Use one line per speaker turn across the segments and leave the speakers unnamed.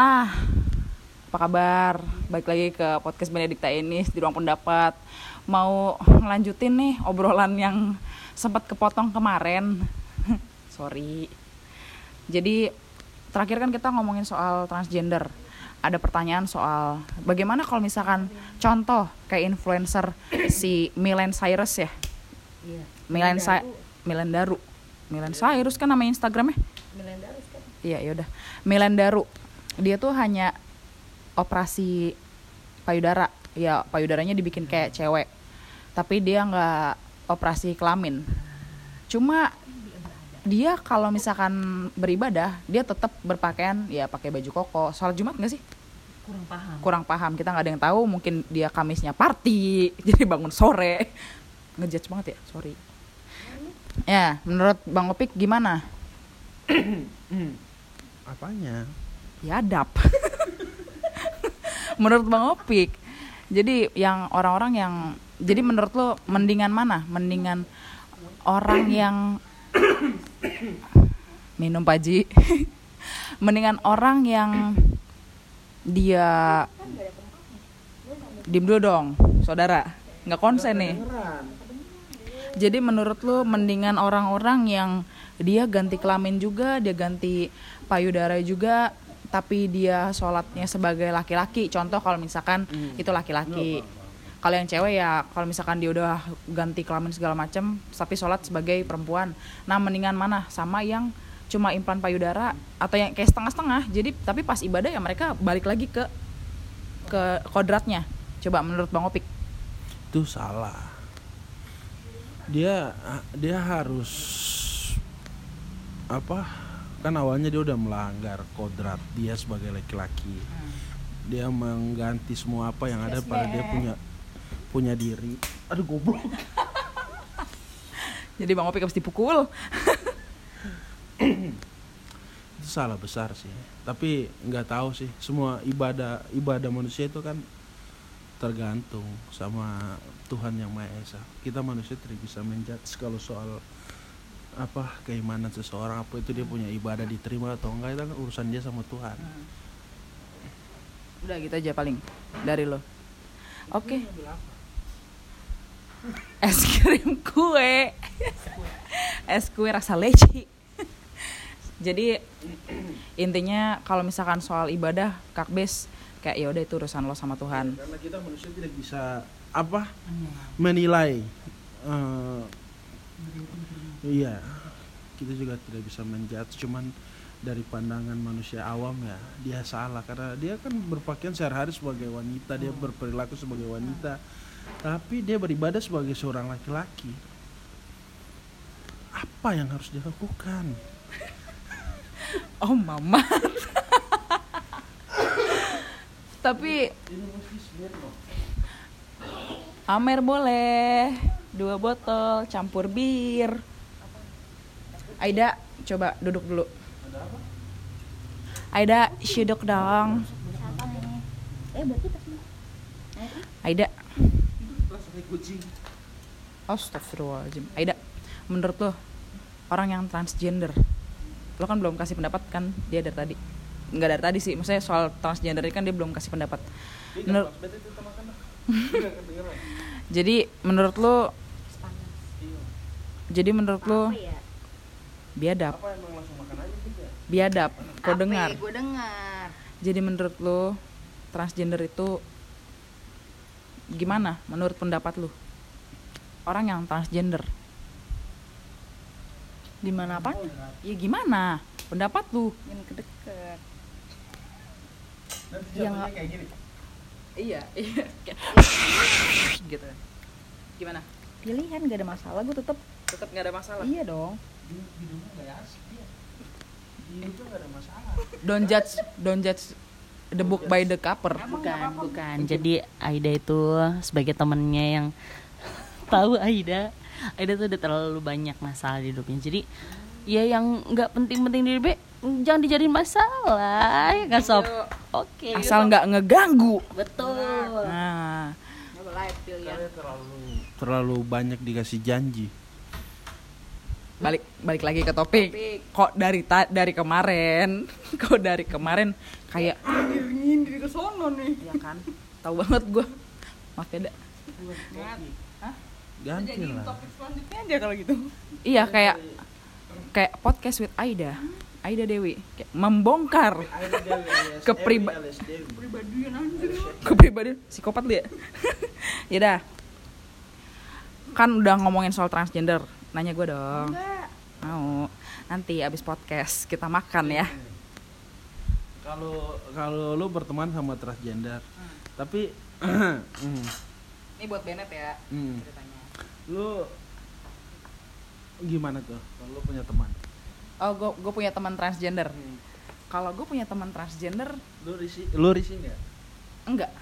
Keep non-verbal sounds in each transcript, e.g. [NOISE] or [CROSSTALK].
Nah, apa kabar? Balik lagi ke podcast Benedikta ini di ruang pendapat. Mau ngelanjutin nih obrolan yang sempat kepotong kemarin. [LAUGHS] Sorry. Jadi terakhir kan kita ngomongin soal transgender. Ada pertanyaan soal bagaimana kalau misalkan contoh kayak influencer si Milen Cyrus ya.
Iya.
Milen Sa Milen Daru. Milen Cyrus kan nama Instagramnya.
Milendarus kan.
Iya yaudah. Milen Daru. Dia tuh hanya operasi payudara. Ya payudaranya dibikin kayak cewek. Tapi dia nggak operasi kelamin. Cuma dia kalau misalkan beribadah dia tetap berpakaian ya pakai baju koko. Sholat Jumat nggak sih?
Kurang paham.
Kurang paham. Kita nggak ada yang tahu. Mungkin dia kamisnya party. [LAUGHS] Jadi bangun sore. Ngejudge banget ya. Sorry. Ya, menurut Bang Opik gimana? [COUGHS]
Apanya?
Ya adab [LAUGHS] menurut bang Opik jadi yang orang-orang yang jadi menurut lo mendingan mana? Mendingan orang yang [COUGHS] minum paji [LAUGHS] mendingan orang yang dia diem dulu dong saudara. Nggak konsen nih. Jadi menurut lu mendingan orang-orang yang dia ganti kelamin juga, dia ganti payudara juga, tapi dia sholatnya sebagai laki-laki. Contoh kalau misalkan itu laki-laki. Kalau yang cewek ya, kalau misalkan dia udah ganti kelamin segala macam, tapi sholat sebagai perempuan. Nah, mendingan mana? Sama yang cuma implan payudara atau yang kayak setengah-setengah. Jadi tapi pas ibadah ya mereka balik lagi ke ke kodratnya. Coba menurut Bang Opik.
Itu salah. Dia dia harus apa? Kan awalnya dia udah melanggar kodrat dia sebagai laki-laki. Dia mengganti semua apa yang ada pada dia punya punya diri. Aduh goblok. [LAUGHS]
Jadi Bang Opik habis dipukul. [COUGHS]
Itu salah besar sih. Tapi nggak tahu sih. Semua ibadah ibadah manusia itu kan tergantung sama Tuhan yang Maha Esa. Kita manusia tidak bisa menjudge kalau soal apa keimanan seseorang apa itu dia punya ibadah diterima atau enggak itu kan urusan dia sama Tuhan.
Udah gitu aja paling dari lo. Oke. [LAUGHS] Es krim kue. es kue rasa leci. [LAUGHS] Jadi intinya kalau misalkan soal ibadah kakbes kayak ya udah itu urusan lo sama Tuhan.
Karena kita manusia tidak bisa apa menilai. eh, iya, kita juga tidak bisa menjudge cuman dari pandangan manusia awam ya dia salah. Karena dia kan berpakaian sehari-hari sebagai wanita dia berperilaku sebagai wanita. Tapi dia beribadah sebagai seorang laki-laki. Apa yang harus dilakukan [LAUGHS]
Oh mama. [LAUGHS] Tapi Amer boleh. Dua botol campur bir. Aida coba duduk dulu. Aida syuduk dong.
Eh berarti pas
Aida. Astagfirullahaladzim. Aida, menurut lo orang yang transgender, lo kan belum kasih pendapat kan dia dari tadi. Nggak dari tadi sih, maksudnya soal transgender ini kan dia belum kasih pendapat. Menurut, [LAUGHS] jadi menurut lo, jadi menurut lo
ya?
Biadab, biadab, kau dengar.
Gue dengar.
Jadi menurut lo transgender itu gimana menurut pendapat lo? Orang yang transgender.
Gimana apa?
Ya gimana? Pendapat lu?
Yang kedeket.
yang
Iya, iya. gitu. Gimana?
Pilihan gak ada masalah. Gue tetep
Tetap nggak ada masalah.
iya dong.
Don't judge, don't judge the book by the cover.
bukan bukan. Jadi Aida itu sebagai temennya yang [LAUGHS] tahu Aida Aida tuh udah terlalu banyak masalah di hidupnya. Jadi ya yang nggak penting-penting di hidup jangan dijadiin masalah ya kan sob? Oke
Asal nggak ngeganggu.
betul.
Nah,
terlalu terlalu banyak dikasih janji
balik balik lagi ke topik. Kok dari ta- dari kemarin, [LAUGHS] kok dari kemarin kayak
nyindir ke sono nih.
Ya kan? Tahu banget gue maaf ya dak.
Ganti lah.
selanjutnya aja kalau gitu.
Iya kayak kayak podcast with Aida. Aida Dewi. Kayak membongkar Kepriba-
pribadian anjir
kepribadian psikopat lu ya [LAUGHS] ya dah. Kan udah ngomongin soal transgender nanya gue dong. Mau. Nanti abis podcast kita makan ya.
Kalau kalau lu berteman sama transgender tapi [CLEARS THROAT] hmm,
ini buat Bennett ya
hmm,
ceritanya.
Lu gimana tuh kalau lu punya teman?
Oh gue gue punya teman transgender. Kalau gue punya teman transgender
lu risi lu risi nggak?
Enggak.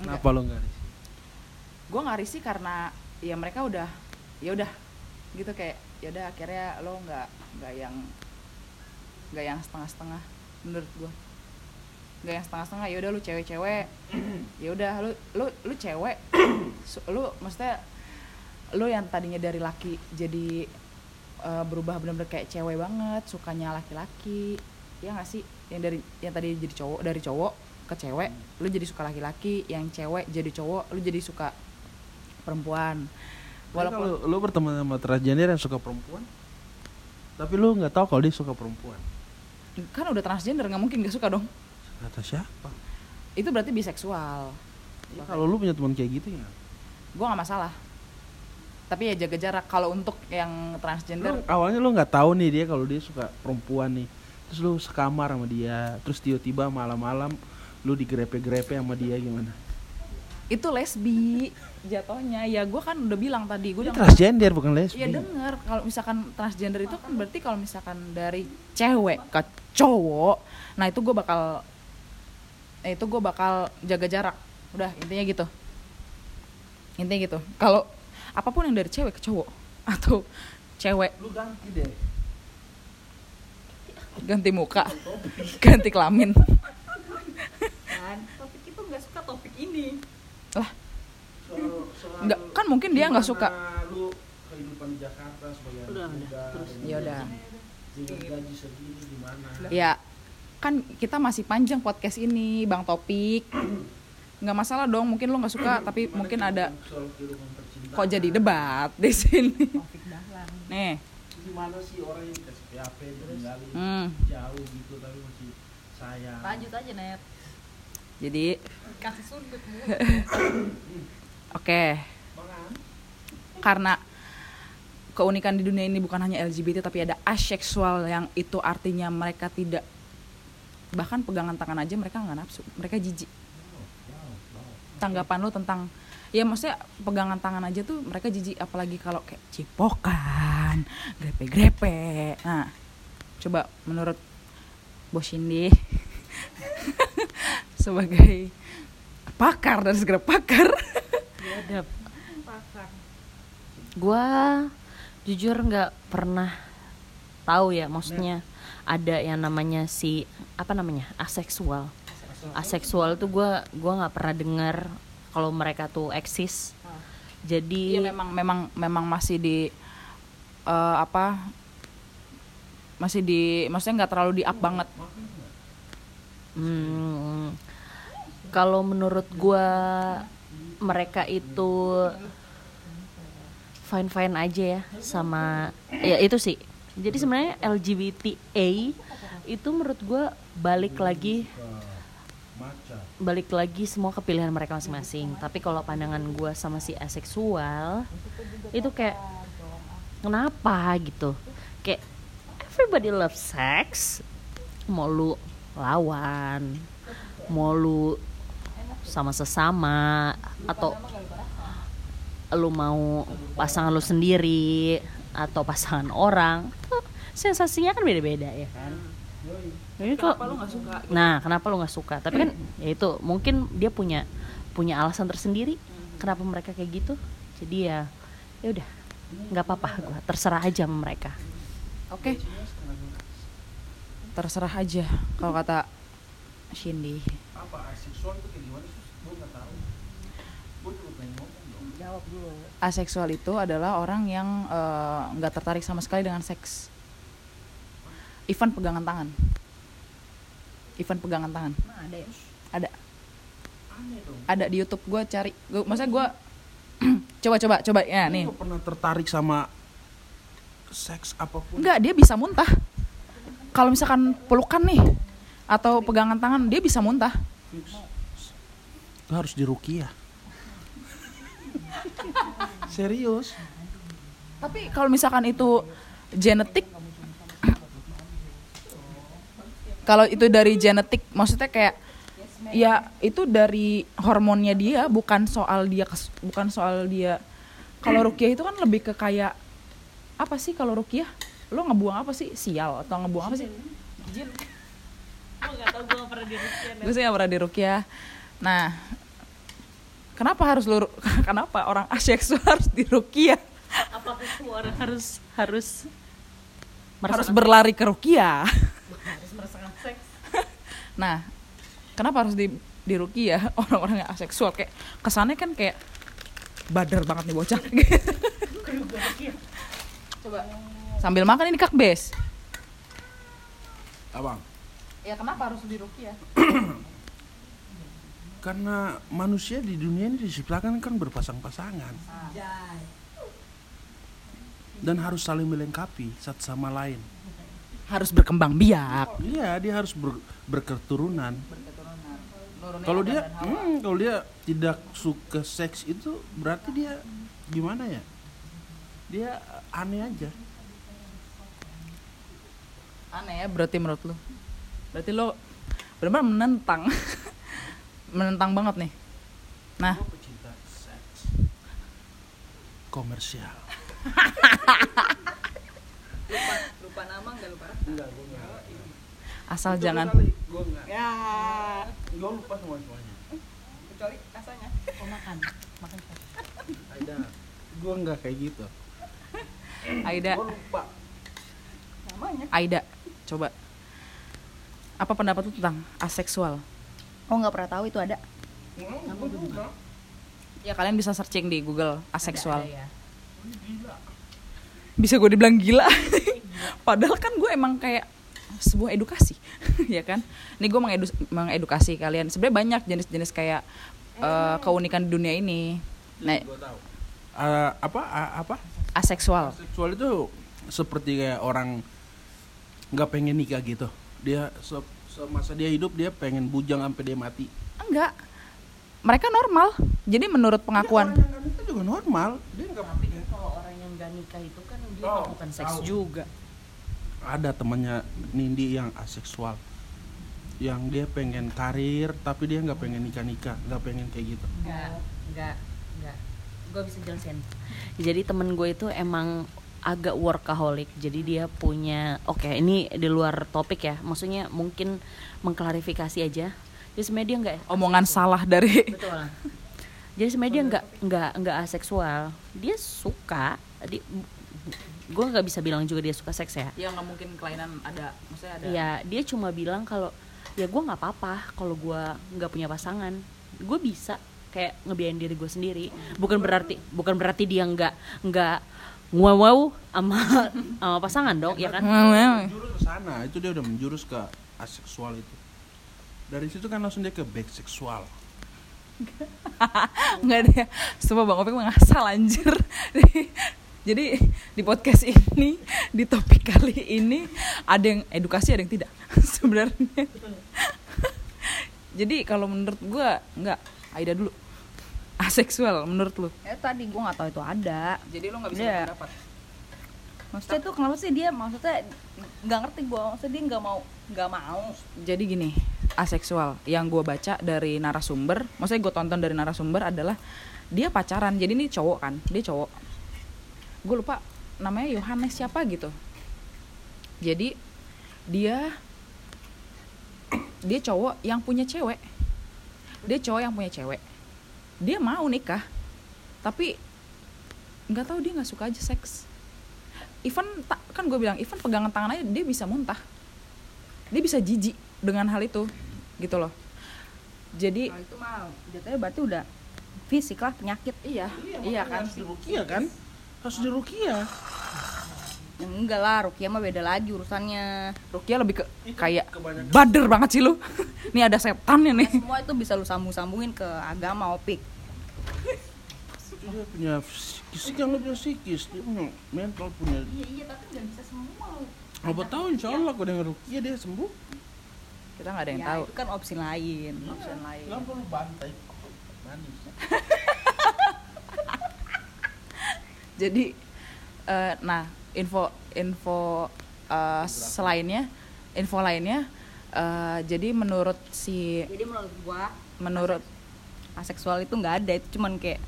Enggak.
Kenapa lu nggak risi
gue nggak risih karena ya mereka udah ya udah gitu kayak ya udah akhirnya lo nggak nggak yang nggak yang setengah-setengah menurut gue nggak yang setengah-setengah ya udah lu cewek-cewek ya udah lu lu lu cewek lu maksudnya lu yang tadinya dari laki jadi eh, berubah benar-benar kayak cewek banget sukanya laki-laki ya nggak sih? Yang dari yang tadi jadi cowok dari cowok ke cewek lu jadi suka laki-laki yang cewek jadi cowok lu jadi suka perempuan
walaupun
walaupun
lu berteman sama transgender yang suka perempuan tapi lu nggak tahu kalau dia suka perempuan.
Kan udah transgender nggak mungkin gak suka dong.
Kata siapa?
Itu berarti biseksual.
Ya, kalau lu punya teman kayak gitu ya.
Gue nggak masalah. Tapi ya jaga jarak. Kalau untuk yang transgender
lu, awalnya lu nggak tahu nih dia kalau dia suka perempuan nih. Terus lu sekamar sama dia terus tiba-tiba malam-malam lu digrepe-grepe sama dia gimana?
Itu lesbi jatuhnya ya gue kan udah bilang tadi gue
transgender bukan lesbi
Iya denger kalau misalkan transgender itu kan berarti kalau misalkan dari cewek ke cowok, nah itu gue bakal, eh, itu gue bakal jaga jarak. Udah intinya gitu. Intinya gitu. Kalau apa pun yang dari cewek ke cowok [LAUGHS] atau cewek
lu ganti deh
ganti muka, [LAUGHS] ganti kelamin,
kan topik itu nggak suka topik ini
lah nggak kan mungkin dia nggak suka.
lu kehidupan di Jakarta sebagai
Udah,
anak
udah,
muda
terus.
dengan
Ya udah.
gaji- segini gimana?
Ya kan kita masih panjang podcast ini, bang topik. Nggak masalah dong, mungkin lo nggak suka, tapi mungkin ada kok jadi debat di sini. Nih,
gimana sih orang yang dikasih PHP ditinggalin?
Hmm,
jauh gitu tapi masih sayang.
Lanjut aja net.
Jadi
kasih sudut [LAUGHS]
oke, karena keunikan di dunia ini bukan hanya LGBT tapi ada aseksual yang itu artinya mereka tidak bahkan pegangan tangan aja mereka nggak nafsu, mereka jijik. Tanggapan lo tentang ya maksudnya pegangan tangan aja tuh mereka jijik apalagi kalau kayak cipokan, grepe-grepe. Nah, coba menurut Bos Cindy [LAUGHS] sebagai pakar dan segera pakar
Biadab. Gua jujur nggak pernah tahu ya maksudnya ada yang namanya si apa namanya aseksual. Aseksual tuh gua gua nggak pernah dengar kalau mereka tuh eksis. Jadi
Iya memang memang memang masih di eh, apa masih di maksudnya nggak terlalu di up banget
Hmm, kalau menurut gua mereka itu fine fine aja ya sama ya itu sih. Jadi sebenarnya LGBTA itu menurut gua balik lagi balik lagi semua ke pilihan mereka masing-masing. Tapi kalau pandangan gua sama si aseksual itu kayak kenapa gitu? Kayak everybody loves sex. Mau lu lawan, mau lu sama sesama atau lu mau pasangan lu sendiri atau pasangan orang, sensasinya kan beda-beda ya kan. Jadi kok
Kenapa lu nggak suka
Nah, kenapa lu nggak suka? Tapi kan ya itu mungkin dia punya punya alasan tersendiri kenapa mereka kayak gitu. Jadi ya ya udah nggak apa-apa gua terserah aja sama mereka.
oke terserah aja kalau kata Cindy
apa aseksual itu kayak gimana? Sih gue nggak tahu. Gue juga pengen ngomong dong.
Jawab dulu.
Aseksual itu adalah orang yang eh, nggak tertarik sama sekali dengan seks. Even pegangan tangan. Event pegangan tangan.
Nah, ada ya.
ada. Ada di YouTube. Gue cari. Gua, maksudnya gue [CLEARS THROAT] coba coba coba. Ya nih.
pernah tertarik sama seks apa pun.
Enggak, dia bisa muntah. Kalau misalkan pelukan nih atau pegangan tangan, dia bisa muntah.
Itu harus dirukiah serius
Tapi kalau misalkan itu genetik kalau itu dari genetik, maksudnya kayak ya itu dari hormonnya dia, bukan soal dia bukan soal dia. Kalau rukiah itu kan lebih ke kayak apa sih kalau rukiah? Lo ngebuang apa sih? Sial atau ngebuang apa sih?
Jin gue gak tau gue gak pernah dirukiah
gue sih gak pernah dirukiah. Nah kenapa harus lu [LAUGHS] kenapa orang aseksual harus dirukiah?
Apakah itu orang harus harus
harus berlari ke rukiah. [LAUGHS]
Harus merasakan seks. [LAUGHS]
Nah kenapa harus di dirukiah? Orang-orang yang aseksual kayak kesannya kan kayak badar banget nih bocah. Coba sambil makan ini kak bes.
Abang
ya kenapa harus dirukiah [CLEARS THROAT]
karena manusia di dunia ini diciptakan kan berpasang-pasangan. Dan harus saling melengkapi satu sama lain.
Harus berkembang biak.
Iya dia harus ber- berketurunan. Kalau dia hmm, kalau dia tidak suka seks itu berarti dia gimana ya? Dia aneh aja.
Aneh ya berarti menurut lu berarti lo benar-benar menentang. [LAUGHS] Menentang banget nih. Nah.
Komersial.
Lupa nama enggak lupa.
asal jangan.
gue nggak.
Ya,
gue lupa semua semuanya.
Kecuali rasanya.
oh makan. Makan.
Aida gue nggak kayak gitu.
Aida.
Gue lupa.
Namanya.
Aida coba apa pendapat lu tentang aseksual?
Oh, nggak pernah tahu itu ada.
ya kalian bisa searching di Google aseksual.
Ada ya.
bisa gue dibilang gila. [LAUGHS] Padahal kan gue emang kayak sebuah edukasi [LAUGHS] ya kan? Ini gue mengedu- mengedukasi kalian. Sebenarnya banyak jenis-jenis kayak eh, keunikan di dunia ini. Nah
Eh, apa a- apa?
Aseksual.
Seksual itu seperti kayak orang nggak pengen nikah gitu dia se- semasa dia hidup dia pengen bujang sampai dia mati.
Enggak. Mereka normal. Jadi menurut pengakuan.
Ya, orang yang nggak nikah juga normal. Dia nggak
tapi kan kalau orang yang gak nikah itu kan dia
Oh,
melakukan seks
tahu.
juga.
Ada temannya Nindi yang aseksual. Yang dia pengen karir tapi dia nggak pengen nikah nikah nggak pengen kayak gitu.
Enggak, enggak, enggak. Gue bisa jelasin. Jadi temen gue itu emang agak workaholic. Jadi dia punya, oke ini di luar topik ya. Maksudnya mungkin mengklarifikasi aja. Jadi sebenarnya dia enggak
omongan salah dari
betul. Jadi sebenarnya dia enggak enggak enggak aseksual. Dia suka. Di, gue nggak bisa bilang juga dia suka seks ya.
ya nggak mungkin kelainan ada maksudnya ada
Ya dia cuma bilang kalau ya gue nggak apa-apa kalau gue nggak punya pasangan. Gue bisa kayak ngebiayain diri gue sendiri. Bukan berarti bukan berarti dia nggak nggak wow wow sama sama pasangan dong, ya kan?
menjurus ke sana itu dia udah menjurus ke aseksual itu. Dari situ kan langsung dia ke back seksual. [LAUGHS]
Nggak ada semua bang Opik mengasal anjir. [LAUGHS] Jadi di podcast ini di topik kali ini ada yang edukasi ada yang tidak [LAUGHS] sebenarnya. Jadi kalau menurut gua nggak Aida dulu [LAUGHS] aseksual menurut lu?
Ya tadi gue nggak tahu itu ada.
jadi lu nggak
bisa Iya.
berpendapat?
Maksudnya tuh kenapa sih dia maksudnya nggak ngerti gue maksudnya dia nggak mau nggak mau.
Jadi gini aseksual. Yang gue baca dari narasumber maksudnya gue tonton dari narasumber adalah dia pacaran. Jadi ini cowok kan? Dia cowok. Gue lupa namanya Yohanes siapa gitu. Jadi dia dia cowok yang punya cewek. Dia cowok yang punya cewek dia mau nikah tapi nggak tahu dia nggak suka aja seks. Ivan kan gue bilang Ivan pegangan tangan aja dia bisa muntah. Dia bisa jijik dengan hal itu gitu loh. Jadi
Kalau itu mah jatuhnya berarti udah fisik lah penyakit.
Iya. Iya kan?
harus dirukiah kan? Harus dirukiah.
Ya, enggak lah Rukia mah beda lagi urusannya.
Rukia lebih ke
Itu
kayak
kebanyakan-
bader banget sih lu. [LAUGHS] Nih ada setannya nih
semua itu bisa lu sambung-sambungin ke agama opik
dia punya fisik yang lebih psikis dia punya mental punya
iya iya tapi nggak bisa semua
apa tahu insya Allah kalau dengan rukia dia sembuh.
Kita nggak ada yang
ya,
tahu.
itu kan opsi lain.
Opsi lain.
Nggak perlu bantai? Manis. [LAUGHS]
Jadi eh, nah info info eh, selainnya info lainnya eh, jadi menurut si
jadi menurut gua
menurut
aseksual itu nggak ada itu cuman kayak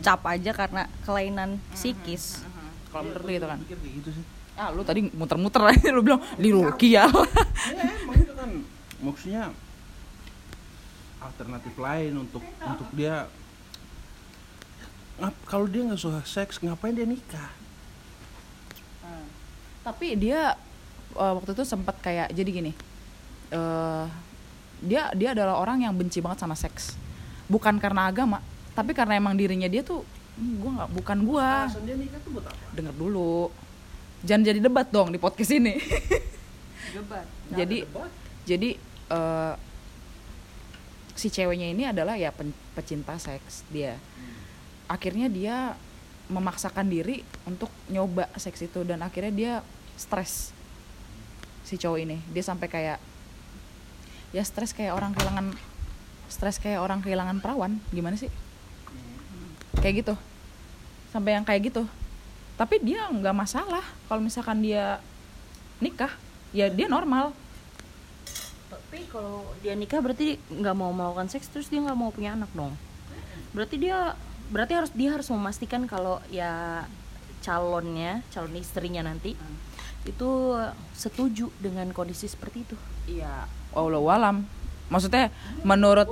cap aja karena kelainan psikis.
kalau menurut lu gitu kan?
Gitu sih.
Ah lu tadi muter-muter aja lu bilang di Rukia
ya. Emang itu kan. Maksudnya alternatif lain untuk untuk dia ngap kalau dia nggak suka seks ngapain dia nikah?
Tapi dia eh, waktu itu sempat kayak jadi gini eh dia dia adalah orang yang benci banget sama seks bukan karena agama tapi karena emang dirinya dia tuh "Hmm, gua nggak bukan
apa?
Denger dulu. Jangan jadi debat dong di podcast ini. [LAUGHS] Jadi jadi eh, si ceweknya ini adalah ya pen- pecinta seks dia. Akhirnya dia memaksakan diri untuk nyoba seks itu dan akhirnya dia stres si cowok ini. Dia sampai kayak ya stres kayak orang kehilangan stres kayak orang kehilangan perawan gimana sih? Kayak gitu. Sampai yang kayak gitu. Tapi dia nggak masalah kalau misalkan dia nikah ya dia normal.
Tapi kalau dia nikah berarti nggak mau melakukan seks terus dia nggak mau punya anak dong. Berarti dia berarti harus dia harus memastikan kalau ya calonnya calon istrinya nanti itu setuju dengan kondisi seperti itu.
iya. Allah alam maksudnya menurut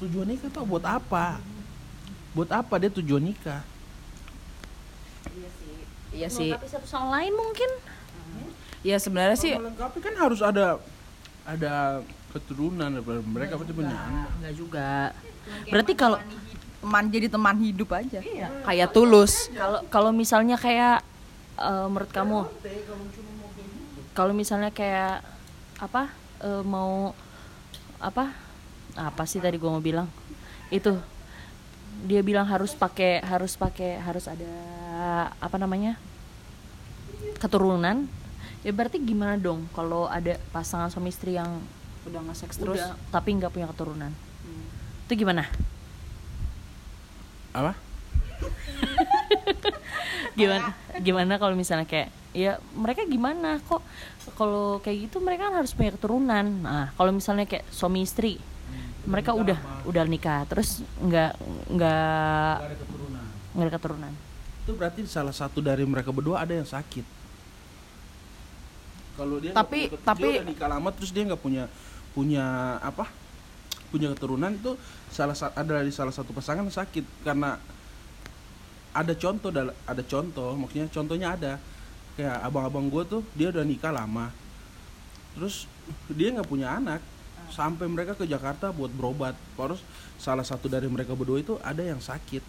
tujuan nikah tuh buat apa? Buat apa dia tujuan nikah?
Iya sih.
Melengkapi satu sama lain mungkin.
ya sebenarnya sih
melengkapi kan harus ada ada keturunan daripada mereka pasti punya anak.
Enggak juga. Berarti kalau
teman jadi teman hidup aja.
Kayak tulus.
Kalau kalau misalnya kayak eh, menurut kamu? Kalau misalnya kayak apa eh, mau apa? Apa sih tadi gua mau bilang? Itu. Dia bilang harus pakai harus pakai harus ada apa namanya? Keturunan. Ya berarti gimana dong kalau ada pasangan suami istri yang
udah nge-seks terus?
Udah tapi nggak punya keturunan? Itu gimana?
Apa? [LAUGHS]
Gimana gimana kalau misalnya kayak ya mereka gimana kok? Kalau kayak gitu mereka kan harus punya keturunan. Nah kalau misalnya kayak suami istri mereka udah udah nikah terus nggak nggak
ada keturunan.
nggak ada keturunan.
Itu berarti salah satu dari mereka berdua ada yang sakit. Kalau dia
Tapi-
punya
tapi-
dia udah nikah lama terus dia nggak punya punya apa? Punya keturunan itu salah sa- ada dari salah satu pasangan sakit. Karena ada contoh ada contoh maksudnya contohnya ada kayak abang-abang gue tuh dia udah nikah lama. Terus dia nggak punya anak. Sampai mereka ke Jakarta buat berobat. Terus salah satu dari mereka berdua itu ada yang sakit.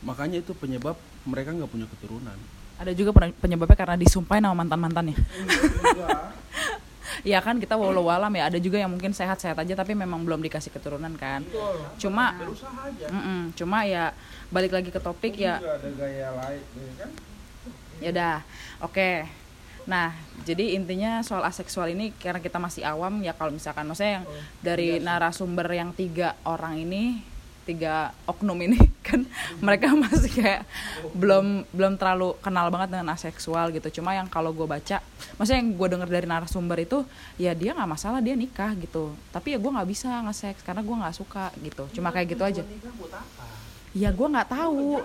Makanya itu penyebab mereka nggak punya keturunan.
Ada juga pen- penyebabnya karena disumpahin sama mantan mantannya ya [LAUGHS] kan kita walau walam ya. Ada juga yang mungkin sehat-sehat aja tapi memang belum dikasih keturunan kan. Cuma
berusaha aja.
Cuma ya balik lagi ke topik ya.
ada gaya lain ya kan
ya udah oke. Nah jadi intinya soal aseksual ini karena kita masih awam ya kalau misalkan maksudnya yang dari narasumber yang tiga orang ini tiga oknum ini [LAUGHS] kan mereka masih kayak belum belum terlalu kenal banget dengan aseksual gitu. Cuma yang kalau gue baca maksudnya yang gue denger dari narasumber itu ya dia nggak masalah dia nikah gitu. Tapi ya gue nggak bisa nge-seks karena gue nggak suka gitu. Cuma kayak gitu aja. Ya gue nggak tahu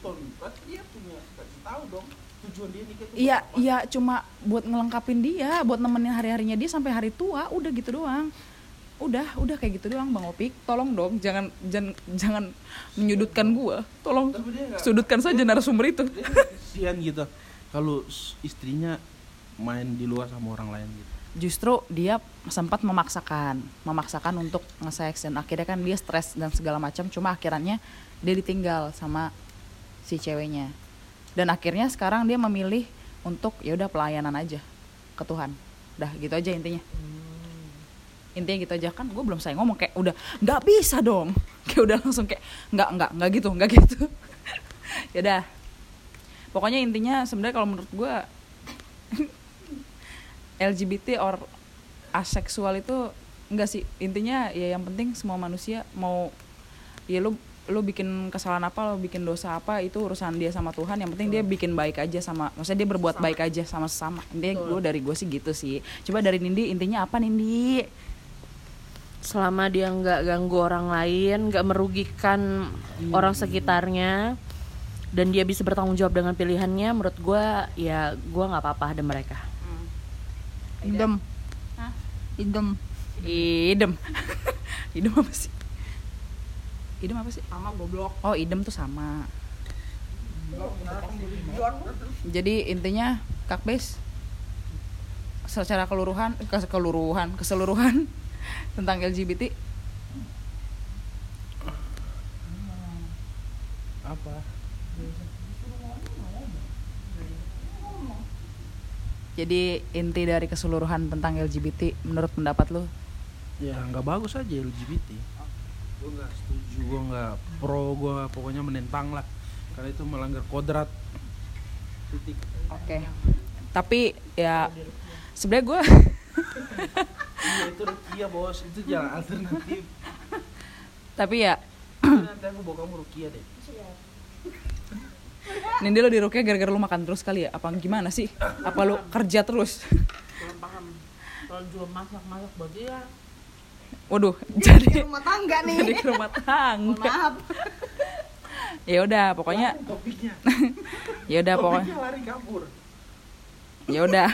jawab lo lo nonton berarti dia punya kasih tahu dong tujuan dia nikah itu
Iya, iya cuma buat ngelengkapin dia, buat nemenin hari-harinya dia sampai hari tua, udah gitu doang. Udah, udah kayak gitu doang Bang Opik. Tolong dong jangan jangan jangan menyudutkan gua. Tolong
nggak-
sudutkan saja narasumber itu.
kasihan gitu kalau istrinya main di luar sama orang lain gitu
Justru dia sempat memaksakan, memaksakan untuk nge-seks dan akhirnya kan dia stres dan segala macam. Cuma akhirnya dia ditinggal sama si ceweknya. dan akhirnya sekarang dia memilih untuk ya udah pelayanan aja ke Tuhan. Dah gitu aja intinya. Intinya gitu aja. Kan gue belum saya ngomong kayak udah nggak bisa dong. [LAUGHS] Kayak udah langsung kayak nggak nggak nggak gitu nggak gitu. [LAUGHS] Ya udah pokoknya intinya sebenarnya kalau menurut gue LGBT [LAUGHS] or aseksual itu enggak sih. Intinya ya yang penting semua manusia mau ya lu lu bikin kesalahan apa lu bikin dosa apa itu urusan dia sama Tuhan. Yang penting dia bikin baik aja sama maksudnya dia berbuat baik aja sama sesama. Intinya gue dari gue sih gitu sih. Coba dari Nindi intinya apa Nindi?
Selama dia nggak ganggu orang lain nggak merugikan orang sekitarnya dan dia bisa bertanggung jawab dengan pilihannya menurut gue ya gue nggak apa-apa ada mereka.
Idem. Idem.
Idem. [LAUGHS] Idem apa sih idem apa sih?
Sama goblok.
Oh idem tuh sama. Jadi intinya kak Bes secara keseluruhan keseluruhan [LAUGHS] keseluruhan tentang LGBT
apa?
Jadi inti dari keseluruhan tentang LGBT menurut pendapat lu?
Ya nggak bagus aja LGBT gue nggak setuju gue nggak pro gue pokoknya menentang lah. Karena itu melanggar kodrat. Titik.
Oke. Tapi ya sebenarnya gue
iya itu rukia bos. Itu jalan alternatif.
Tapi ya
nanti aku bawa kamu rukia deh.
Nindi lo di Rukia gara-gara lu makan terus kali ya? Apa gimana sih? Apa lu kerja terus?
Kurang paham. Kalau jual masak-masak buat dia
waduh [LAUGHS] jadi
rumah tangga nih.
Jadi ke rumah tangga.
Maaf.
Ya udah pokoknya [LAUGHS] ya udah pokoknya
lari kabur.
Ya udah.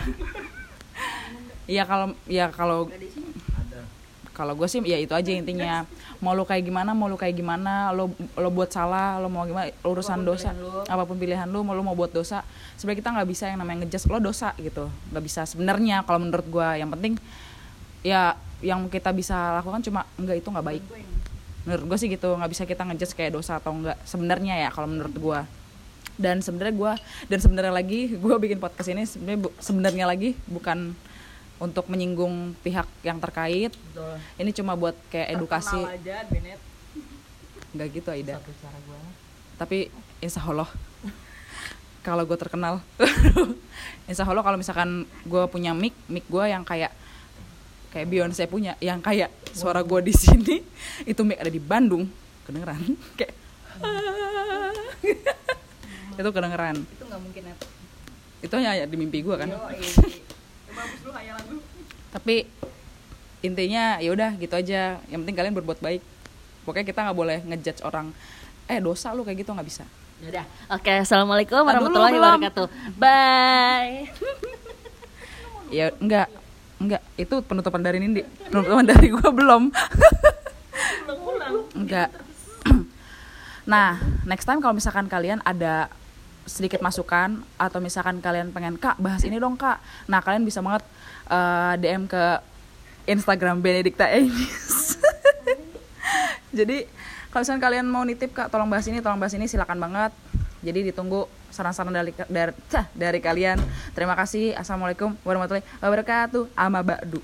Ya kalau ya kalau
ada.
Kalau gue sih ya itu aja intinya. mau lu kayak gimana mau lu kayak gimana. Lo lo buat salah lo mau gimana urusan dosa. apa pun pilihan lu mau lu mau buat dosa. Sebenarnya kita nggak bisa yang namanya ngejudge. Lo dosa gitu. Nggak bisa sebenarnya kalau menurut gue yang penting ya yang kita bisa lakukan cuma enggak itu nggak baik. Menurut gue sih gitu nggak bisa kita ngejudge kayak dosa atau enggak sebenarnya ya kalau menurut gue dan sebenarnya gue dan sebenarnya lagi [LAUGHS] gue bikin podcast ini sebenarnya sebenarnya lagi bukan untuk menyinggung pihak yang terkait. Ini cuma buat kayak edukasi.
aja Benet
nggak gitu Aida.
Satu cara gue
tapi insya Allah [LAUGHS] kalau gue terkenal. [LAUGHS] Insya Allah kalau misalkan gue punya mic mic gue yang kayak kayak Beyonce punya yang kayak suara gue di sini [LAUGHS] itu mic ada di Bandung kedengeran. [LAUGHS] Kayak [LAUGHS] itu kedengeran.
Itu nggak mungkin ya?
Itu hanya di mimpi gue kan.
Iya. lu
tapi intinya ya udah gitu aja. Yang penting kalian berbuat baik. Pokoknya kita nggak boleh ngejudge orang eh dosa lu kayak gitu nggak bisa.
Yaudah. Oke, assalamualaikum
Ah,
warahmatullahi wabarakatuh. Bye.
ya enggak enggak itu penutupan dari Nindi. Penutupan [LAUGHS] dari gue belum. Enggak. [CLEARS THROAT] Nah next time kalau misalkan kalian ada sedikit masukan atau misalkan kalian pengen kak bahas ini dong kak. Nah kalian bisa banget eh, DM ke Instagram Benedikta Enis [LAUGHS] jadi kalau misalkan kalian mau nitip kak tolong bahas ini tolong bahas ini silakan banget jadi ditunggu saran-saran dari dari, cah, dari kalian. Terima kasih. Assalamualaikum warahmatullahi wabarakatuh. Ama ba'du